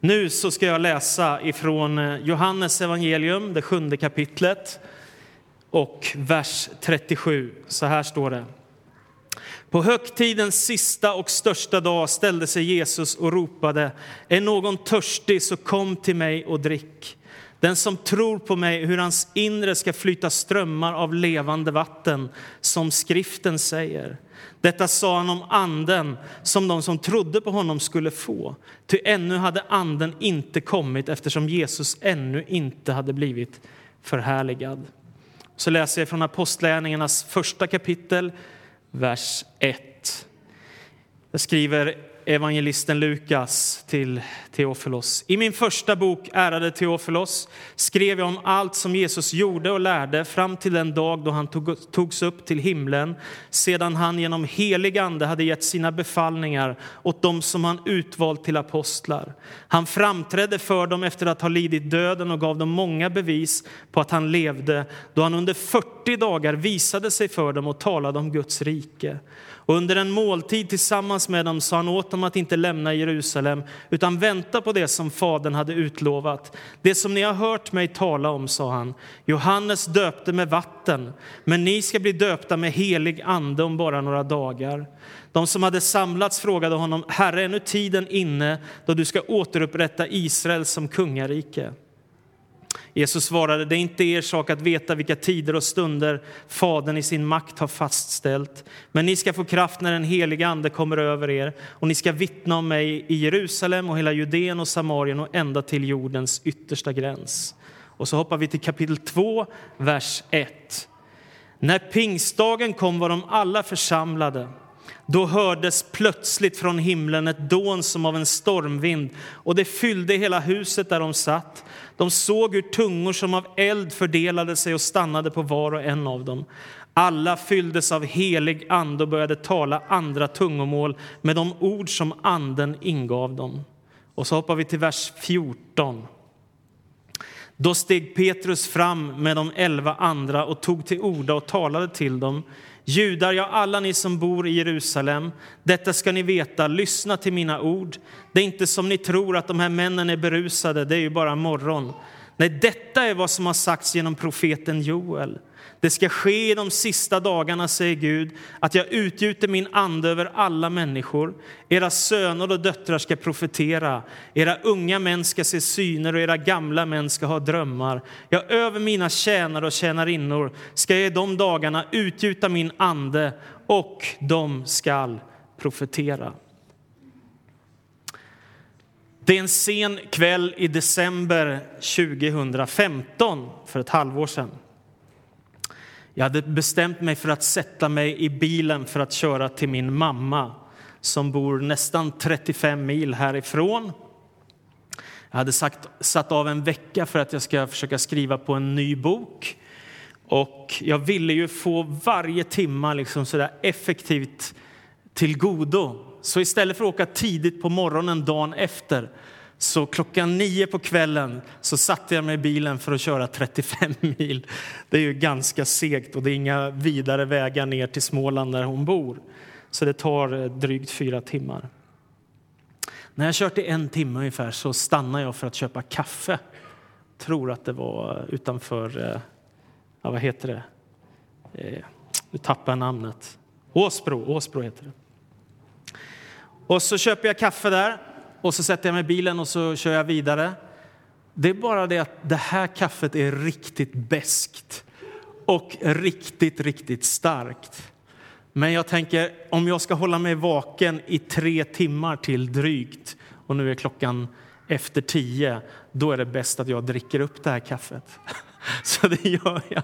Nu så ska jag läsa ifrån eh, Johannes evangelium, det sjunde kapitlet och vers 37. Så här står det. På högtidens sista och största dag ställde sig Jesus och ropade, är någon törstig så kom till mig och drick. Den som tror på mig, hur hans inre ska flyta strömmar av levande vatten, som skriften säger. Detta sa han om anden som de som trodde på honom skulle få. Ty ännu hade anden inte kommit eftersom Jesus ännu inte hade blivit förhärligad. Så läser jag från Apostlagärningarnas första kapitel, vers 1. Jag skriver evangelisten Lukas till Teofilos. I min första bok, ärade Teofilos, skrev jag om allt som Jesus gjorde och lärde fram till den dag då han tog, togs upp till himlen sedan han genom helig ande hade gett sina befallningar åt dem som han utvalt till apostlar. Han framträdde för dem efter att ha lidit döden och gav dem många bevis på att han levde då han under 40 dagar visade sig för dem och talade om Guds rike. Och under en måltid tillsammans med dem sa han åt dem att inte lämna Jerusalem utan vänta på det som Fadern hade utlovat. Det som ni har hört mig tala om, sa han. Johannes döpte med vatten, men ni ska bli döpta med helig ande om bara några dagar. De som hade samlats frågade honom, Herre, är nu tiden inne då du ska återupprätta Israel som kungarike? Jesus svarade, det är inte er sak att veta vilka tider och stunder Fadern i sin makt har fastställt. Men ni ska få kraft när den heliga Ande kommer över er och ni ska vittna om mig i Jerusalem och hela Judeen och Samarien och ända till jordens yttersta gräns. Och så hoppar vi till kapitel 2, vers 1. När pingstdagen kom var de alla församlade. Då hördes plötsligt från himlen ett dån som av en stormvind och det fyllde hela huset där de satt. De såg hur tungor som av eld fördelade sig och stannade på var och en av dem. Alla fylldes av helig ande och började tala andra tungomål med de ord som anden ingav dem. Och så hoppar vi till vers 14. Då steg Petrus fram med de elva andra och tog till orda och talade till dem. Judar, ja, alla ni som bor i Jerusalem, detta ska ni veta, lyssna till mina ord. Det är inte som ni tror att de här männen är berusade, det är ju bara morgon. Nej, detta är vad som har sagts genom profeten Joel. Det ska ske i de sista dagarna, säger Gud, att jag utgjuter min ande över alla människor. Era söner och döttrar ska profetera, era unga män ska se syner och era gamla män ska ha drömmar. Ja, över mina tjänare och tjänarinnor ska jag i de dagarna utgjuta min ande och de skall profetera. Det är en sen kväll i december 2015, för ett halvår sedan. Jag hade bestämt mig för att sätta mig i bilen för att köra till min mamma som bor nästan 35 mil härifrån. Jag hade sagt, satt av en vecka för att jag ska försöka skriva på en ny bok. Och jag ville ju få varje timma liksom sådär effektivt till godo. Så istället för att åka tidigt på morgonen dagen efter så klockan nio på kvällen så satte jag mig i bilen för att köra 35 mil. Det är ju ganska segt och det är inga vidare vägar ner till Småland där hon bor. Så det tar eh, drygt fyra timmar. När jag kört i en timme ungefär så stannar jag för att köpa kaffe. Tror att det var utanför, eh, ja, vad heter det? Eh, nu tappar jag namnet. Åsbro, Åsbro heter det. Och så köper jag kaffe där och så sätter jag mig i bilen och så kör jag vidare. Det är bara det att det här kaffet är riktigt beskt och riktigt, riktigt starkt. Men jag tänker, om jag ska hålla mig vaken i tre timmar till drygt och nu är klockan efter tio, då är det bäst att jag dricker upp det här kaffet. Så det gör jag.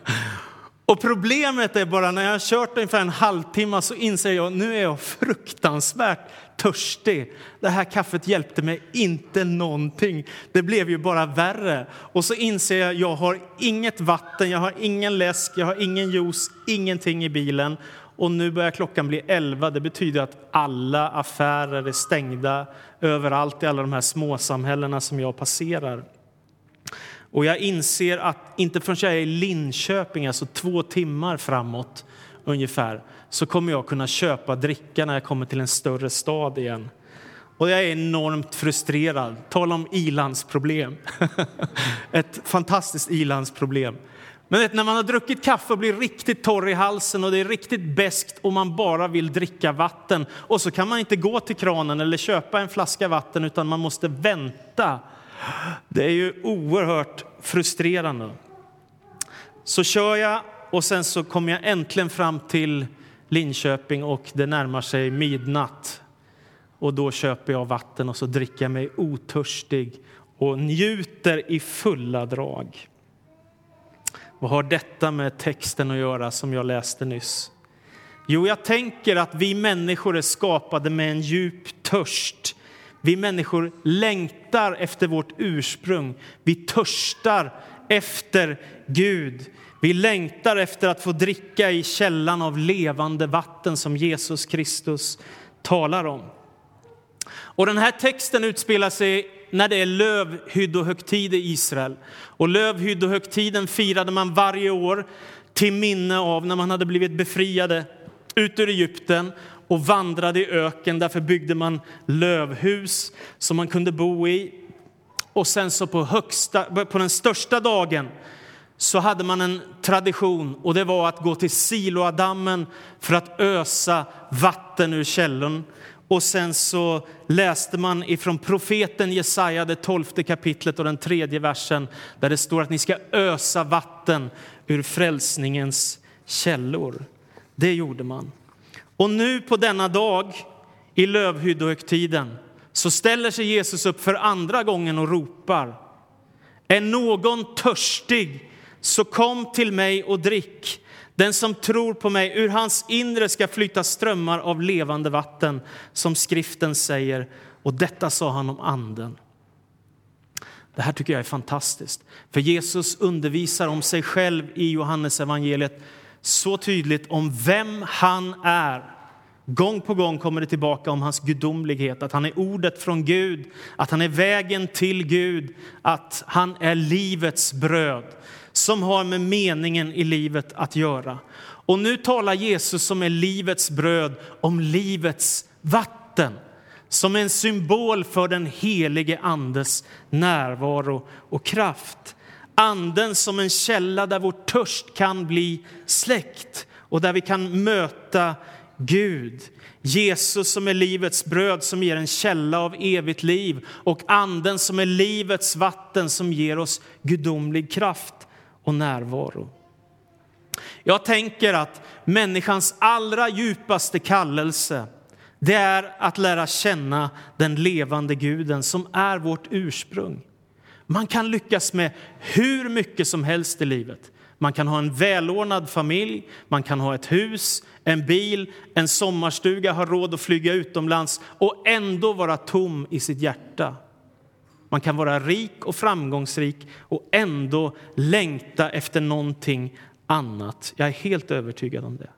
Och problemet är bara när jag har kört ungefär en halvtimme så inser jag nu är jag fruktansvärt törstig. Det här kaffet hjälpte mig inte någonting. Det blev ju bara värre. Och så inser jag jag har inget vatten, jag har ingen läsk, jag har ingen juice, ingenting i bilen. Och nu börjar klockan bli elva. Det betyder att alla affärer är stängda överallt i alla de här småsamhällena som jag passerar. Och jag inser att inte förrän jag är i Linköping, alltså två timmar framåt ungefär, så kommer jag kunna köpa dricka när jag kommer till en större stad igen. Och jag är enormt frustrerad. Tala om ilandsproblem. Ett fantastiskt ilandsproblem. Men vet, när man har druckit kaffe och blir riktigt torr i halsen och det är riktigt bäst och man bara vill dricka vatten och så kan man inte gå till kranen eller köpa en flaska vatten utan man måste vänta. Det är ju oerhört frustrerande. Så kör jag och sen så kommer jag äntligen fram till Linköping och det närmar sig midnatt. Och då köper jag vatten och så dricker jag mig otörstig och njuter i fulla drag. Vad har detta med texten att göra som jag läste nyss? Jo, jag tänker att vi människor är skapade med en djup törst. Vi människor längtar efter vårt ursprung. Vi törstar efter Gud. Vi längtar efter att få dricka i källan av levande vatten som Jesus Kristus talar om. Och den här texten utspelar sig när det är lövhyddohögtid i Israel. Och lövhyddohögtiden firade man varje år till minne av när man hade blivit befriade ut ur Egypten och vandrade i öken. Därför byggde man lövhus som man kunde bo i. Och sen så på, högsta, på den största dagen så hade man en tradition och det var att gå till Siloadammen för att ösa vatten ur källan och sen så läste man ifrån profeten Jesaja, det tolfte kapitlet och den tredje versen där det står att ni ska ösa vatten ur frälsningens källor. Det gjorde man. Och nu på denna dag i lövhyddohögtiden så ställer sig Jesus upp för andra gången och ropar. Är någon törstig så kom till mig och drick. Den som tror på mig, ur hans inre ska flyta strömmar av levande vatten, som skriften säger. Och detta sa han om anden. Det här tycker jag är fantastiskt, för Jesus undervisar om sig själv i Johannes evangeliet så tydligt om vem han är. Gång på gång kommer det tillbaka om hans gudomlighet, att han är ordet från Gud, att han är vägen till Gud, att han är livets bröd som har med meningen i livet att göra. Och nu talar Jesus som är livets bröd om livets vatten som en symbol för den helige Andes närvaro och kraft. Anden som en källa där vår törst kan bli släckt och där vi kan möta Gud. Jesus som är livets bröd som ger en källa av evigt liv och anden som är livets vatten som ger oss gudomlig kraft och närvaro. Jag tänker att människans allra djupaste kallelse det är att lära känna den levande guden som är vårt ursprung. Man kan lyckas med hur mycket som helst i livet. Man kan ha en välordnad familj, man kan ha ett hus, en bil, en sommarstuga, ha råd att flyga utomlands och ändå vara tom i sitt hjärta. Man kan vara rik och framgångsrik och ändå längta efter någonting annat. Jag är helt övertygad om det.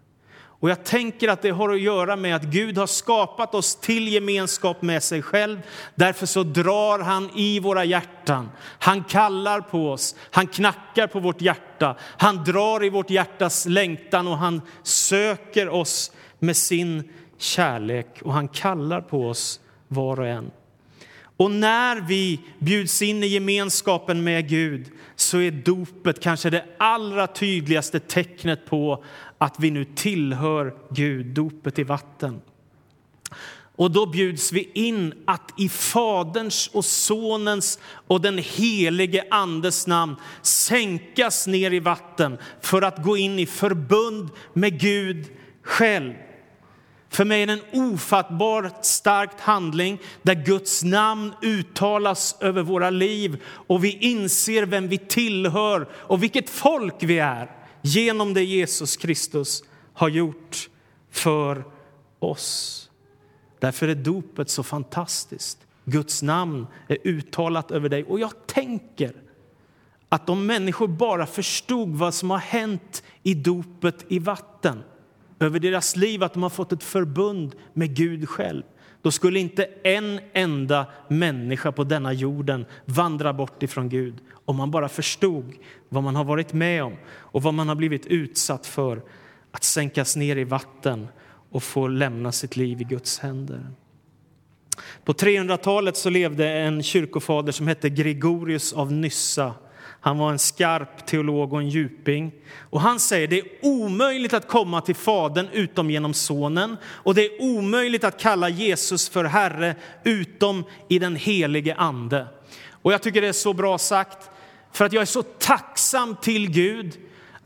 Och jag tänker att det har att göra med att Gud har skapat oss till gemenskap med sig själv. Därför så drar han i våra hjärtan. Han kallar på oss, han knackar på vårt hjärta. Han drar i vårt hjärtas längtan och han söker oss med sin kärlek och han kallar på oss var och en. Och när vi bjuds in i gemenskapen med Gud så är dopet kanske det allra tydligaste tecknet på att vi nu tillhör Gud, dopet i vatten. Och då bjuds vi in att i Faderns och Sonens och den helige Andes namn sänkas ner i vatten för att gå in i förbund med Gud själv. För mig är det en ofattbart stark handling där Guds namn uttalas över våra liv och vi inser vem vi tillhör och vilket folk vi är genom det Jesus Kristus har gjort för oss. Därför är dopet så fantastiskt. Guds namn är uttalat över dig. Och jag tänker att om människor bara förstod vad som har hänt i dopet i vatten över deras liv, att de har fått ett förbund med Gud själv då skulle inte en enda människa på denna jorden vandra bort ifrån Gud om man bara förstod vad man har varit med om och vad man har blivit utsatt för att sänkas ner i vatten och få lämna sitt liv i Guds händer. På 300-talet så levde en kyrkofader som hette Gregorius av Nyssa. Han var en skarp teolog och en djuping. Och han säger det är omöjligt att komma till Fadern utom genom Sonen och det är omöjligt att kalla Jesus för Herre utom i den helige Ande. Och jag tycker det är så bra sagt, för att jag är så tacksam till Gud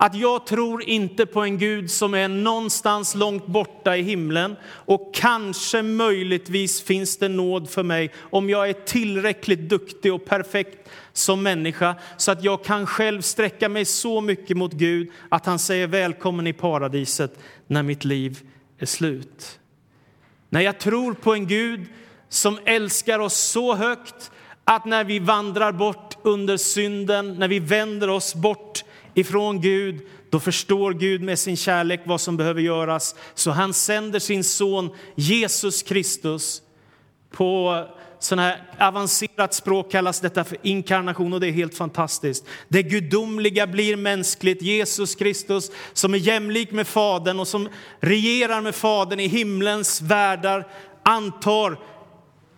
att jag tror inte på en Gud som är någonstans långt borta i himlen och kanske möjligtvis finns det nåd för mig om jag är tillräckligt duktig och perfekt som människa så att jag kan själv sträcka mig så mycket mot Gud att han säger välkommen i paradiset när mitt liv är slut. När jag tror på en Gud som älskar oss så högt att när vi vandrar bort under synden, när vi vänder oss bort ifrån Gud, då förstår Gud med sin kärlek vad som behöver göras. Så han sänder sin son Jesus Kristus. På sån här avancerat språk kallas detta för inkarnation och det är helt fantastiskt. Det gudomliga blir mänskligt. Jesus Kristus som är jämlik med Fadern och som regerar med Fadern i himlens världar antar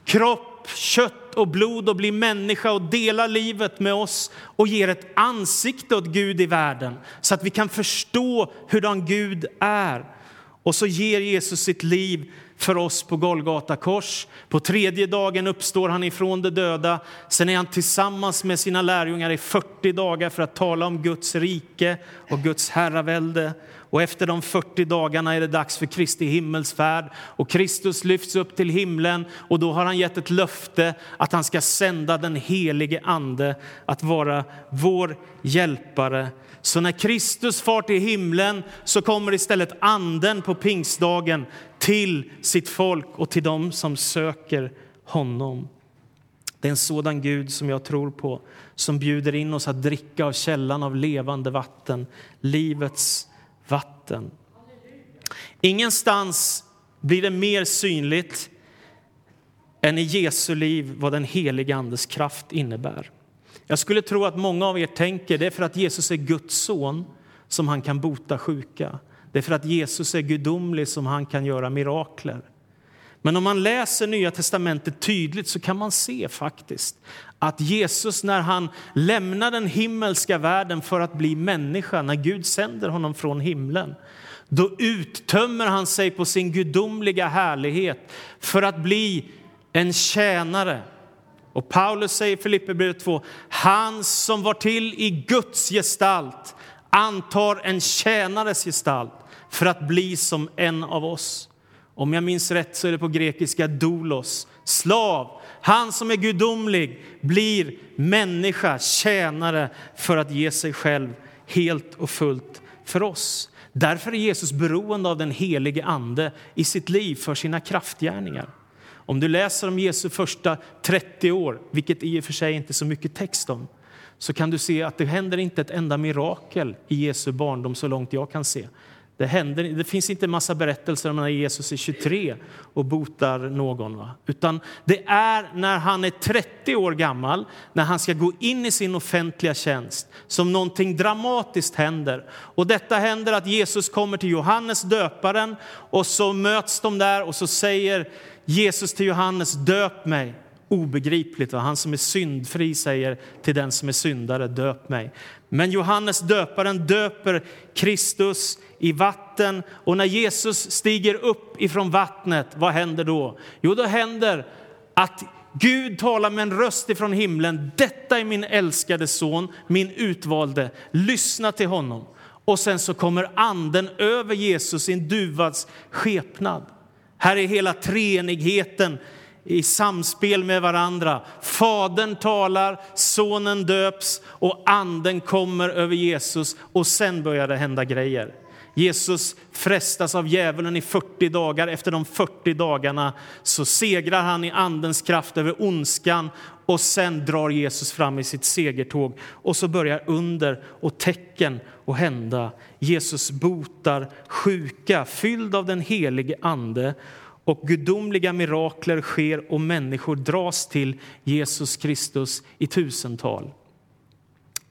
kropp kött och blod och blir människa och delar livet med oss och ger ett ansikte åt Gud i världen så att vi kan förstå hurdan Gud är. Och så ger Jesus sitt liv för oss på Golgata kors. På tredje dagen uppstår han ifrån de döda. Sen är han tillsammans med sina lärjungar i 40 dagar för att tala om Guds rike och Guds herravälde. Och efter de 40 dagarna är det dags för Kristi himmelsfärd och Kristus lyfts upp till himlen och då har han gett ett löfte att han ska sända den helige ande att vara vår hjälpare. Så när Kristus far till himlen så kommer istället anden på pingstdagen till sitt folk och till dem som söker honom. Det är en sådan Gud som jag tror på, som bjuder in oss att dricka av källan av levande vatten, livets vatten. Ingenstans blir det mer synligt än i Jesu liv vad den helige Andes kraft innebär. Jag skulle tro att många av er tänker det är för att Jesus är Guds son som han kan bota sjuka. Det är för att Jesus är gudomlig som han kan göra mirakler. Men om man läser Nya testamentet tydligt så kan man se faktiskt att Jesus när han lämnar den himmelska världen för att bli människa, när Gud sänder honom från himlen, då uttömmer han sig på sin gudomliga härlighet för att bli en tjänare. Och Paulus säger i Filipperbrevet 2, han som var till i Guds gestalt antar en tjänares gestalt för att bli som en av oss. Om jag minns rätt så är det på grekiska doulos, slav. Han som är gudomlig blir människa, tjänare för att ge sig själv helt och fullt för oss. Därför är Jesus beroende av den helige Ande i sitt liv för sina kraftgärningar. Om du läser om Jesu första 30 år, vilket i och för sig inte är så mycket text om, så kan du se att det händer inte ett enda mirakel i Jesu barndom så långt jag kan se. Det, händer, det finns inte en massa berättelser om när Jesus är 23 och botar någon. Va? Utan det är när han är 30 år gammal, när han ska gå in i sin offentliga tjänst, som någonting dramatiskt händer. Och detta händer att Jesus kommer till Johannes döparen och så möts de där och så säger Jesus till Johannes, döp mig obegripligt. Va? Han som är syndfri säger till den som är syndare, döp mig. Men Johannes döparen döper Kristus i vatten och när Jesus stiger upp ifrån vattnet, vad händer då? Jo, då händer att Gud talar med en röst ifrån himlen. Detta är min älskade son, min utvalde. Lyssna till honom. Och sen så kommer anden över Jesus i en duvas skepnad. Här är hela treenigheten i samspel med varandra. Fadern talar, sonen döps och anden kommer över Jesus och sen börjar det hända grejer. Jesus frestas av djävulen i 40 dagar. Efter de 40 dagarna så segrar han i andens kraft över ondskan och sen drar Jesus fram i sitt segertåg och så börjar under och tecken att hända. Jesus botar sjuka, fylld av den helige Ande och gudomliga mirakler sker och människor dras till Jesus Kristus i tusental.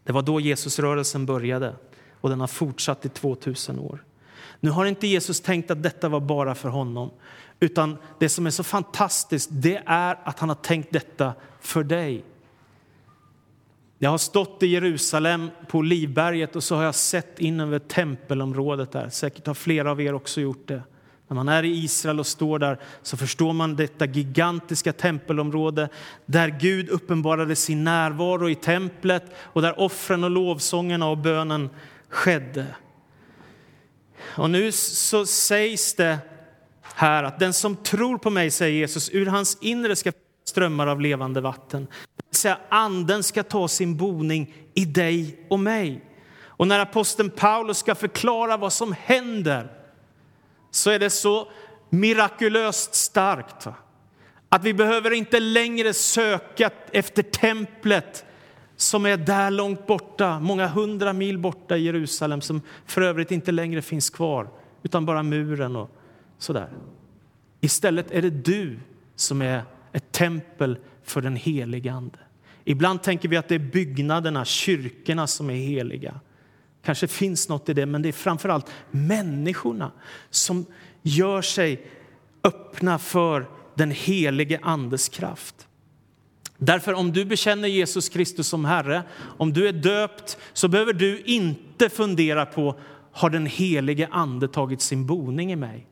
Det var då Jesusrörelsen började och den har fortsatt i 2000 år. Nu har inte Jesus tänkt att detta var bara för honom, utan det som är så fantastiskt det är att han har tänkt detta för dig. Jag har stått i Jerusalem på Livberget och så har jag sett in över tempelområdet där. Säkert har flera av er också gjort det. När man är i Israel och står där så förstår man detta gigantiska tempelområde där Gud uppenbarade sin närvaro i templet och där offren och lovsångerna och bönen skedde. Och nu så sägs det här att den som tror på mig, säger Jesus, ur hans inre ska strömmar av levande vatten. Det säga, anden ska ta sin boning i dig och mig. Och när aposteln Paulus ska förklara vad som händer så är det så mirakulöst starkt. Att vi behöver inte längre söka efter templet som är där långt borta, många hundra mil borta i Jerusalem som för övrigt inte längre finns kvar, utan bara muren och sådär. Istället är det du som är ett tempel för den helige Ande. Ibland tänker vi att det är byggnaderna, kyrkorna, som är heliga. Kanske finns något i det, men det är framför allt människorna som gör sig öppna för den helige Andes kraft. Därför om du bekänner Jesus Kristus som Herre, om du är döpt, så behöver du inte fundera på har den helige Ande tagit sin boning i mig?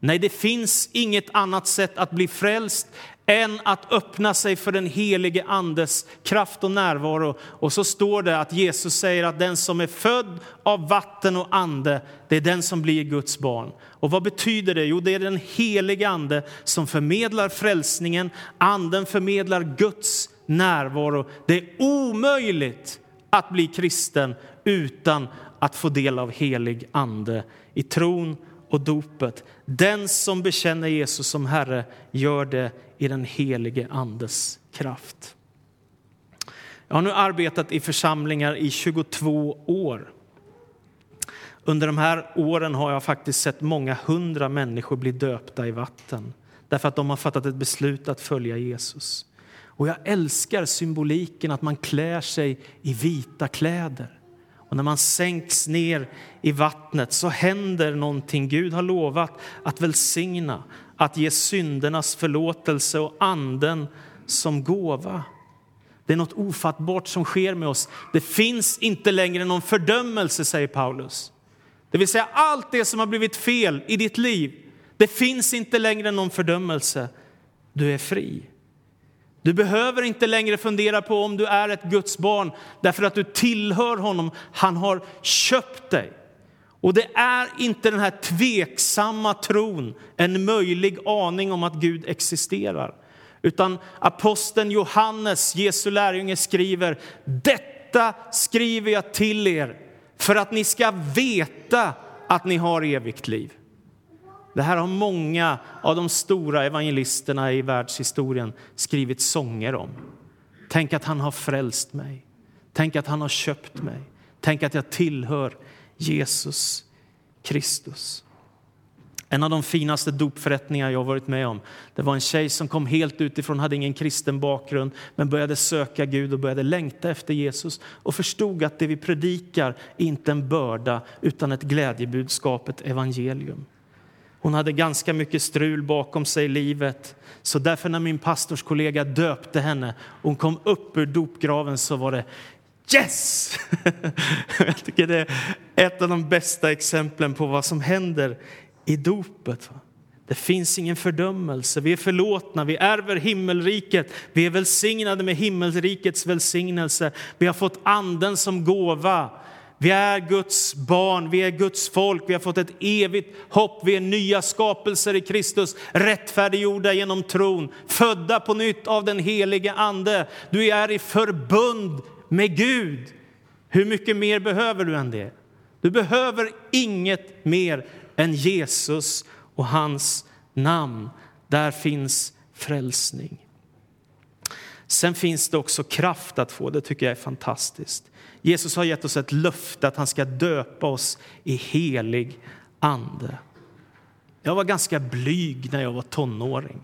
Nej, det finns inget annat sätt att bli frälst än att öppna sig för den helige Andes kraft och närvaro. Och så står det att Jesus säger att den som är född av vatten och ande, det är den som blir Guds barn. Och vad betyder det? Jo, det är den helige Ande som förmedlar frälsningen. Anden förmedlar Guds närvaro. Det är omöjligt att bli kristen utan att få del av helig ande i tron och dopet. Den som bekänner Jesus som Herre gör det i den helige Andes kraft. Jag har nu arbetat i församlingar i 22 år. Under de här åren har jag faktiskt sett många hundra människor bli döpta i vatten därför att de har fattat ett beslut att följa Jesus. Och jag älskar symboliken att man klär sig i vita kläder. Och när man sänks ner i vattnet så händer någonting. Gud har lovat att välsigna, att ge syndernas förlåtelse och anden som gåva. Det är något ofattbart som sker med oss. Det finns inte längre någon fördömelse, säger Paulus. Det vill säga allt det som har blivit fel i ditt liv. Det finns inte längre någon fördömelse. Du är fri. Du behöver inte längre fundera på om du är ett Guds barn därför att du tillhör honom. Han har köpt dig. Och det är inte den här tveksamma tron, en möjlig aning om att Gud existerar. Utan aposteln Johannes, Jesu lärjunge, skriver Detta skriver jag till er för att ni ska veta att ni har evigt liv. Det här har många av de stora evangelisterna i världshistorien skrivit sånger om. Tänk att han har frälst mig. Tänk att han har köpt mig. Tänk att jag tillhör Jesus Kristus. En av de finaste dopförrättningar jag varit med om det var en tjej som kom helt utifrån, hade ingen kristen bakgrund men började söka Gud och började längta efter Jesus och förstod att det vi predikar är inte en börda utan ett glädjebudskap, ett evangelium. Hon hade ganska mycket strul bakom sig i livet. Så därför när min pastorskollega döpte henne och hon kom upp ur dopgraven så var det yes! Jag tycker det är ett av de bästa exemplen på vad som händer i dopet. Det finns ingen fördömelse, vi är förlåtna, vi ärver himmelriket, vi är välsignade med himmelrikets välsignelse. Vi har fått anden som gåva. Vi är Guds barn, vi är Guds folk, vi har fått ett evigt hopp, vi är nya skapelser i Kristus, rättfärdiggjorda genom tron, födda på nytt av den helige Ande. Du är i förbund med Gud. Hur mycket mer behöver du än det? Du behöver inget mer än Jesus och hans namn. Där finns frälsning. Sen finns det också kraft att få, det tycker jag är fantastiskt. Jesus har gett oss ett löfte att han ska döpa oss i helig ande. Jag var ganska blyg när jag var tonåring.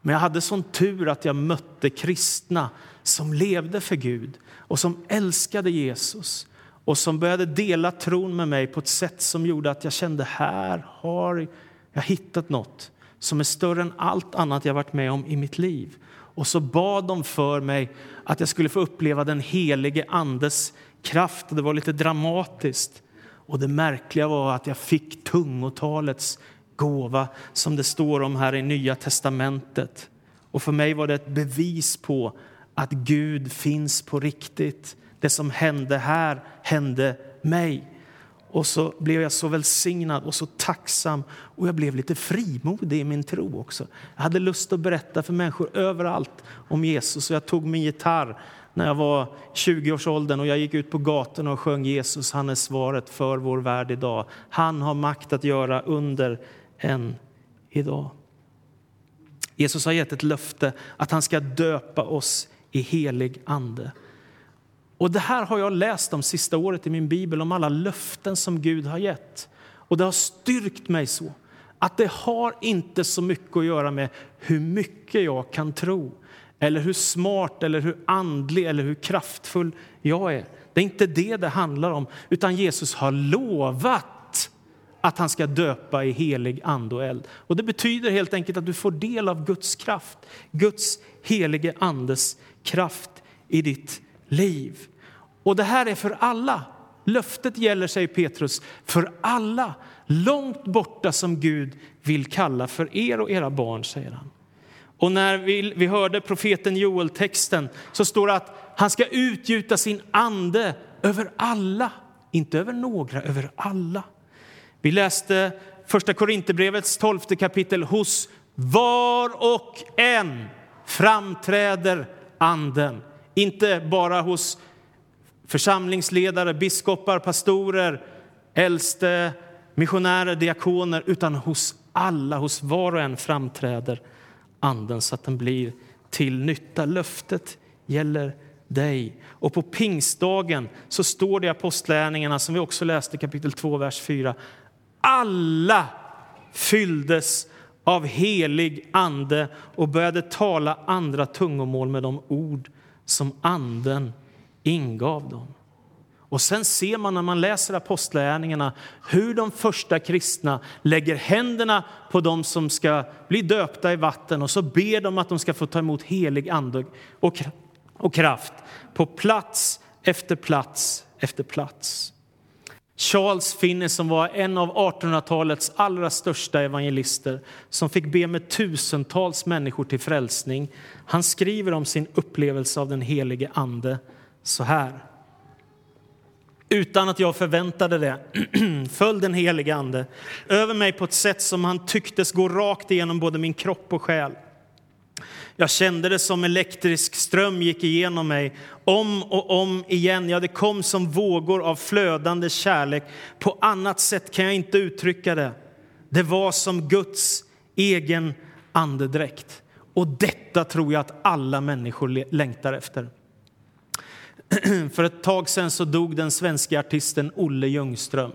Men jag hade sån tur att jag mötte kristna som levde för Gud och som älskade Jesus och som började dela tron med mig på ett sätt som gjorde att jag kände här har jag hittat något som är större än allt annat jag varit med om i mitt liv. Och så bad de för mig att jag skulle få uppleva den helige Andes kraft. Det var lite dramatiskt. Och det märkliga var att jag fick tungotalets gåva som det står om här i Nya testamentet. Och för mig var det ett bevis på att Gud finns på riktigt. Det som hände här hände mig. Och så blev jag så välsignad och så tacksam och jag blev lite frimodig i min tro också. Jag hade lust att berätta för människor överallt om Jesus och jag tog min gitarr när jag var 20-årsåldern och jag gick ut på gatorna och sjöng Jesus, han är svaret för vår värld idag. Han har makt att göra under än idag. Jesus har gett ett löfte att han ska döpa oss i helig ande. Och det här har jag läst de sista året i min bibel om alla löften som Gud har gett. Och det har styrkt mig så att det har inte så mycket att göra med hur mycket jag kan tro eller hur smart, eller hur andlig eller hur kraftfull jag är. Det är inte det det handlar om, utan Jesus har lovat att han ska döpa i helig ande och eld. Och det betyder helt enkelt att du får del av Guds kraft, Guds helige andes kraft i ditt liv. Och det här är för alla. Löftet gäller, säger Petrus, för alla långt borta som Gud vill kalla för er och era barn, säger han. Och när vi, vi hörde profeten Joel-texten så står det att han ska utgjuta sin ande över alla, inte över några, över alla. Vi läste första Korinthierbrevets tolfte kapitel. Hos var och en framträder anden. Inte bara hos församlingsledare, biskopar, pastorer, äldste, missionärer, diakoner, utan hos alla, hos var och en framträder anden så att den blir till nytta. Löftet gäller dig. Och på pingstdagen så står det i Apostlagärningarna, som vi också läste kapitel 2, vers 4. Alla fylldes av helig ande och började tala andra tungomål med de ord som anden ingav dem. Och sen ser man när man läser apostlagärningarna hur de första kristna lägger händerna på dem som ska bli döpta i vatten och så ber de att de ska få ta emot helig ande och kraft på plats efter plats efter plats. Charles Finney som var en av 1800-talets allra största evangelister som fick be med tusentals människor till frälsning. Han skriver om sin upplevelse av den helige ande så här. Utan att jag förväntade det föll den helige Ande över mig på ett sätt som han tycktes gå rakt igenom både min kropp och själ. Jag kände det som elektrisk ström gick igenom mig om och om igen. Ja, det kom som vågor av flödande kärlek. På annat sätt kan jag inte uttrycka det. Det var som Guds egen andedräkt. Och detta tror jag att alla människor längtar efter. För ett tag sen så dog den svenska artisten Olle Ljungström.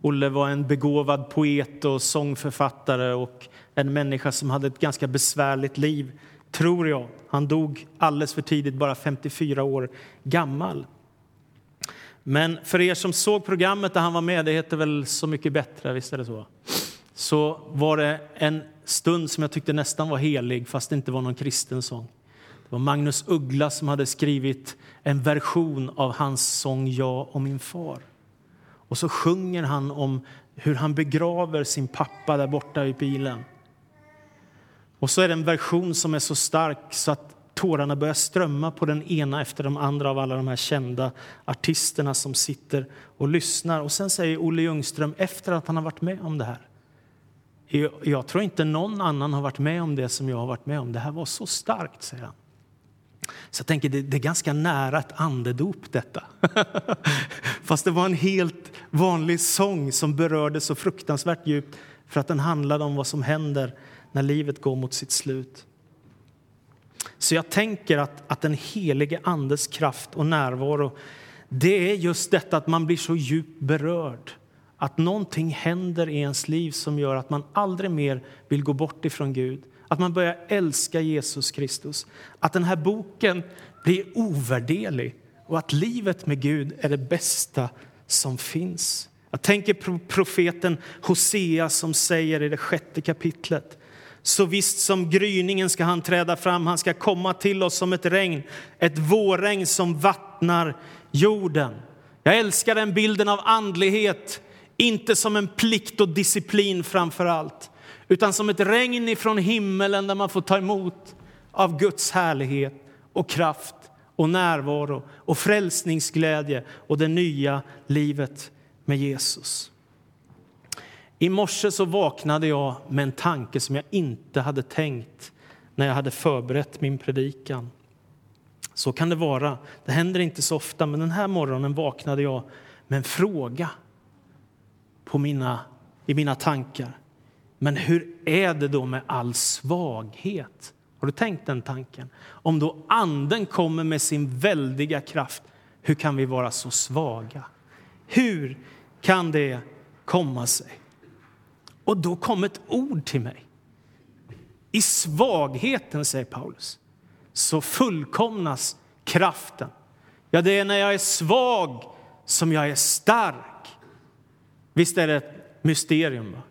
Olle var en begåvad poet och sångförfattare och en människa som hade ett ganska besvärligt liv, tror jag. Han dog alldeles för tidigt, bara 54 år gammal. Men för er som såg programmet där han var med, det heter väl Så mycket bättre, visst är det så? Så var det en stund som jag tyckte nästan var helig, fast det inte var någon kristen sång. Det var Magnus Uggla som hade skrivit en version av hans sång Jag och min far. Och så sjunger han om hur han begraver sin pappa där borta i bilen. Och så är det en version som är så stark så att tårarna börjar strömma på den ena efter de andra av alla de här kända artisterna som sitter och lyssnar. Och sen säger Olle Ljungström efter att han har varit med om det här. Jag tror inte någon annan har varit med om det som jag har varit med om. Det här var så starkt, säger han. Så jag tänker det, det är ganska nära ett andedop detta. Fast det var en helt vanlig sång som berörde så fruktansvärt djupt för att den handlade om vad som händer när livet går mot sitt slut. Så jag tänker att, att den helige Andes kraft och närvaro det är just detta att man blir så djupt berörd. Att någonting händer i ens liv som gör att man aldrig mer vill gå bort ifrån Gud att man börjar älska Jesus Kristus. Att den här boken blir ovärderlig och att livet med Gud är det bästa som finns. Jag tänker på profeten Hosea som säger i det sjätte kapitlet så visst som gryningen ska han träda fram, han ska komma till oss som ett regn, ett vårregn som vattnar jorden. Jag älskar den bilden av andlighet, inte som en plikt och disciplin framför allt, utan som ett regn ifrån himmelen där man får ta emot av Guds härlighet och kraft och närvaro och frälsningsglädje och det nya livet med Jesus. I morse så vaknade jag med en tanke som jag inte hade tänkt när jag hade förberett min predikan. Så kan det vara. Det händer inte så ofta, men den här morgonen vaknade jag med en fråga på mina, i mina tankar. Men hur är det då med all svaghet? Har du tänkt den tanken? Om då Anden kommer med sin väldiga kraft, hur kan vi vara så svaga? Hur kan det komma sig? Och då kom ett ord till mig. I svagheten, säger Paulus, så fullkomnas kraften. Ja, det är när jag är svag som jag är stark. Visst är det ett mysterium? Va?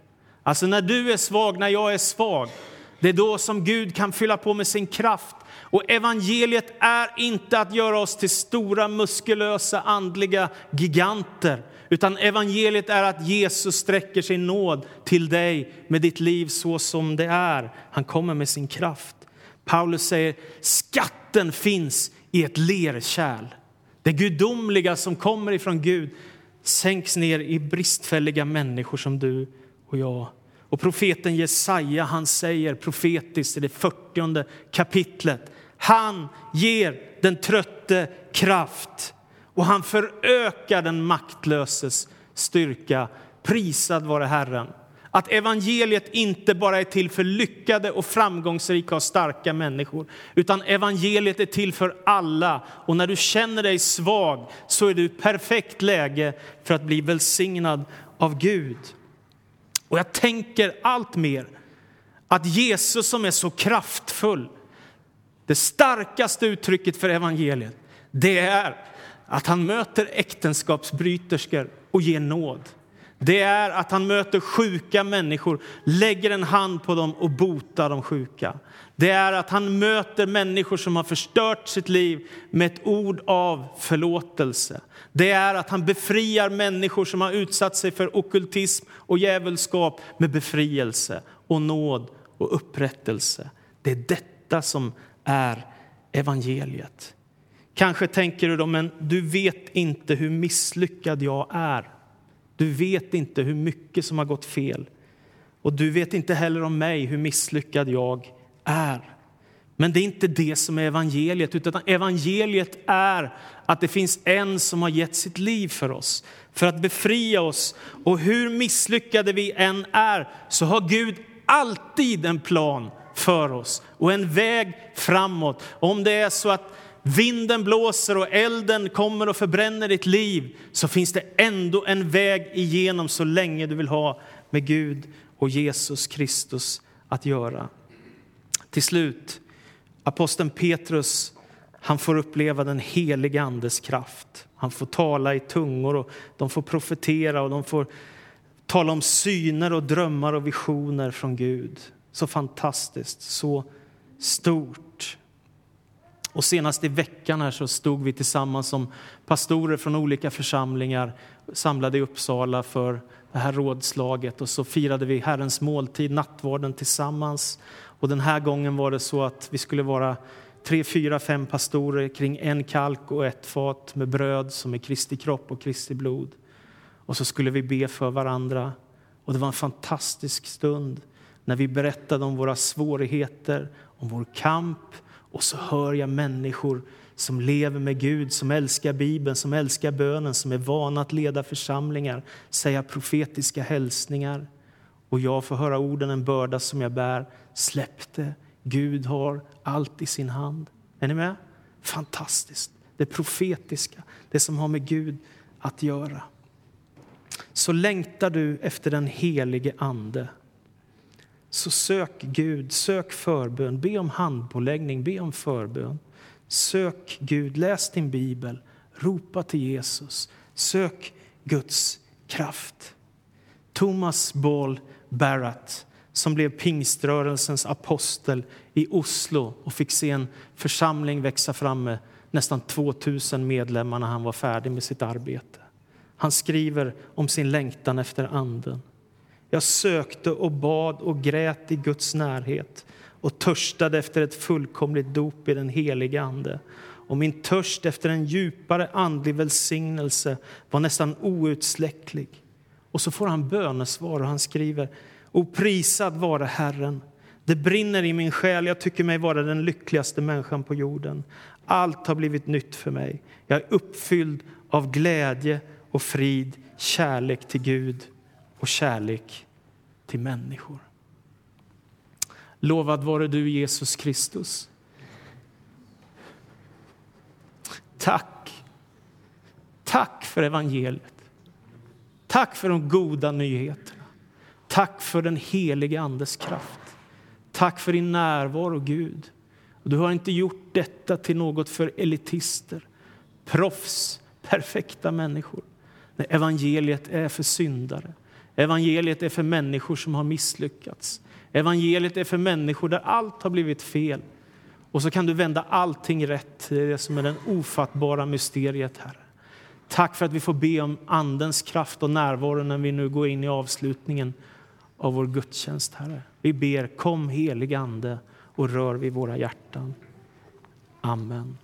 Alltså när du är svag, när jag är svag, det är då som Gud kan fylla på med sin kraft. Och evangeliet är inte att göra oss till stora muskulösa andliga giganter utan evangeliet är att Jesus sträcker sin nåd till dig med ditt liv så som det är. Han kommer med sin kraft. Paulus säger skatten finns i ett lerkärl. Det gudomliga som kommer ifrån Gud sänks ner i bristfälliga människor som du och jag. Och profeten Jesaja han säger profetiskt i det 40 kapitlet han ger den trötte kraft och han förökar den maktlöses styrka. Prisad vare Herren. Att evangeliet inte bara är till för lyckade och framgångsrika och starka människor, utan evangeliet är till för alla. Och när du känner dig svag så är du i perfekt läge för att bli välsignad av Gud. Och jag tänker allt mer att Jesus som är så kraftfull, det starkaste uttrycket för evangeliet, det är att han möter äktenskapsbryterskor och ger nåd. Det är att han möter sjuka människor, lägger en hand på dem och botar de sjuka. Det är att han möter människor som har förstört sitt liv med ett ord av förlåtelse. Det är att han befriar människor som har utsatt sig för okultism och djävulskap med befrielse och nåd och upprättelse. Det är detta som är evangeliet. Kanske tänker du då, men du vet inte hur misslyckad jag är. Du vet inte hur mycket som har gått fel. Och du vet inte heller om mig hur misslyckad jag är. Men det är inte det som är evangeliet, utan evangeliet är att det finns en som har gett sitt liv för oss, för att befria oss. Och hur misslyckade vi än är så har Gud alltid en plan för oss och en väg framåt. Om det är så att vinden blåser och elden kommer och förbränner ditt liv så finns det ändå en väg igenom så länge du vill ha med Gud och Jesus Kristus att göra. Till slut, aposteln Petrus han får uppleva den heliga Andes kraft. Han får tala i tungor, och de får profetera och de får tala om syner och drömmar och visioner från Gud. Så fantastiskt, så stort. Och senast i veckan här så stod vi tillsammans som pastorer från olika församlingar samlade i Uppsala för det här rådslaget och så firade vi Herrens måltid, nattvarden tillsammans. Och den här gången var det så att vi skulle vara tre, fyra, fem pastorer kring en kalk och ett fat med bröd som är Kristi kropp och Kristi blod. Och så skulle vi be för varandra. Och det var en fantastisk stund när vi berättade om våra svårigheter, om vår kamp, och så hör jag människor som lever med Gud, som älskar Bibeln, som älskar bönen, som är vana att leda församlingar, säga profetiska hälsningar. Och jag får höra orden, en börda som jag bär. Släpp det, Gud har allt i sin hand. Är ni med? Fantastiskt. Det profetiska, det som har med Gud att göra. Så längtar du efter den helige Ande så sök Gud, sök förbön, be om handpåläggning, be om förbön. Sök Gud, läs din bibel, Ropa till Jesus. Sök Guds kraft. Thomas Ball Barrett som blev pingströrelsens apostel i Oslo och fick se en församling växa fram med nästan 2000 medlemmar när han var färdig med sitt arbete. Han skriver om sin längtan efter Anden. Jag sökte och bad och grät i Guds närhet och törstade efter ett fullkomligt dop i den helige Ande. Och min törst efter en djupare andlig välsignelse var nästan outsläcklig. Och så får han bönesvar och han skriver O prisad vare Herren. Det brinner i min själ, jag tycker mig vara den lyckligaste människan på jorden. Allt har blivit nytt för mig. Jag är uppfylld av glädje och frid, kärlek till Gud och kärlek till människor. Lovad vare du, Jesus Kristus. Tack. Tack för evangeliet. Tack för de goda nyheterna. Tack för den helige Andes kraft. Tack för din närvaro, Gud. Du har inte gjort detta till något för elitister, proffs, perfekta människor. Nej, evangeliet är för syndare. Evangeliet är för människor som har misslyckats. Evangeliet är för människor där allt har blivit fel. Och så kan du vända allting rätt. till det som är det ofattbara mysteriet, Herre. Tack för att vi får be om Andens kraft och närvaro när vi nu går in i avslutningen av vår gudstjänst, Herre. Vi ber, kom helig Ande och rör vid våra hjärtan. Amen.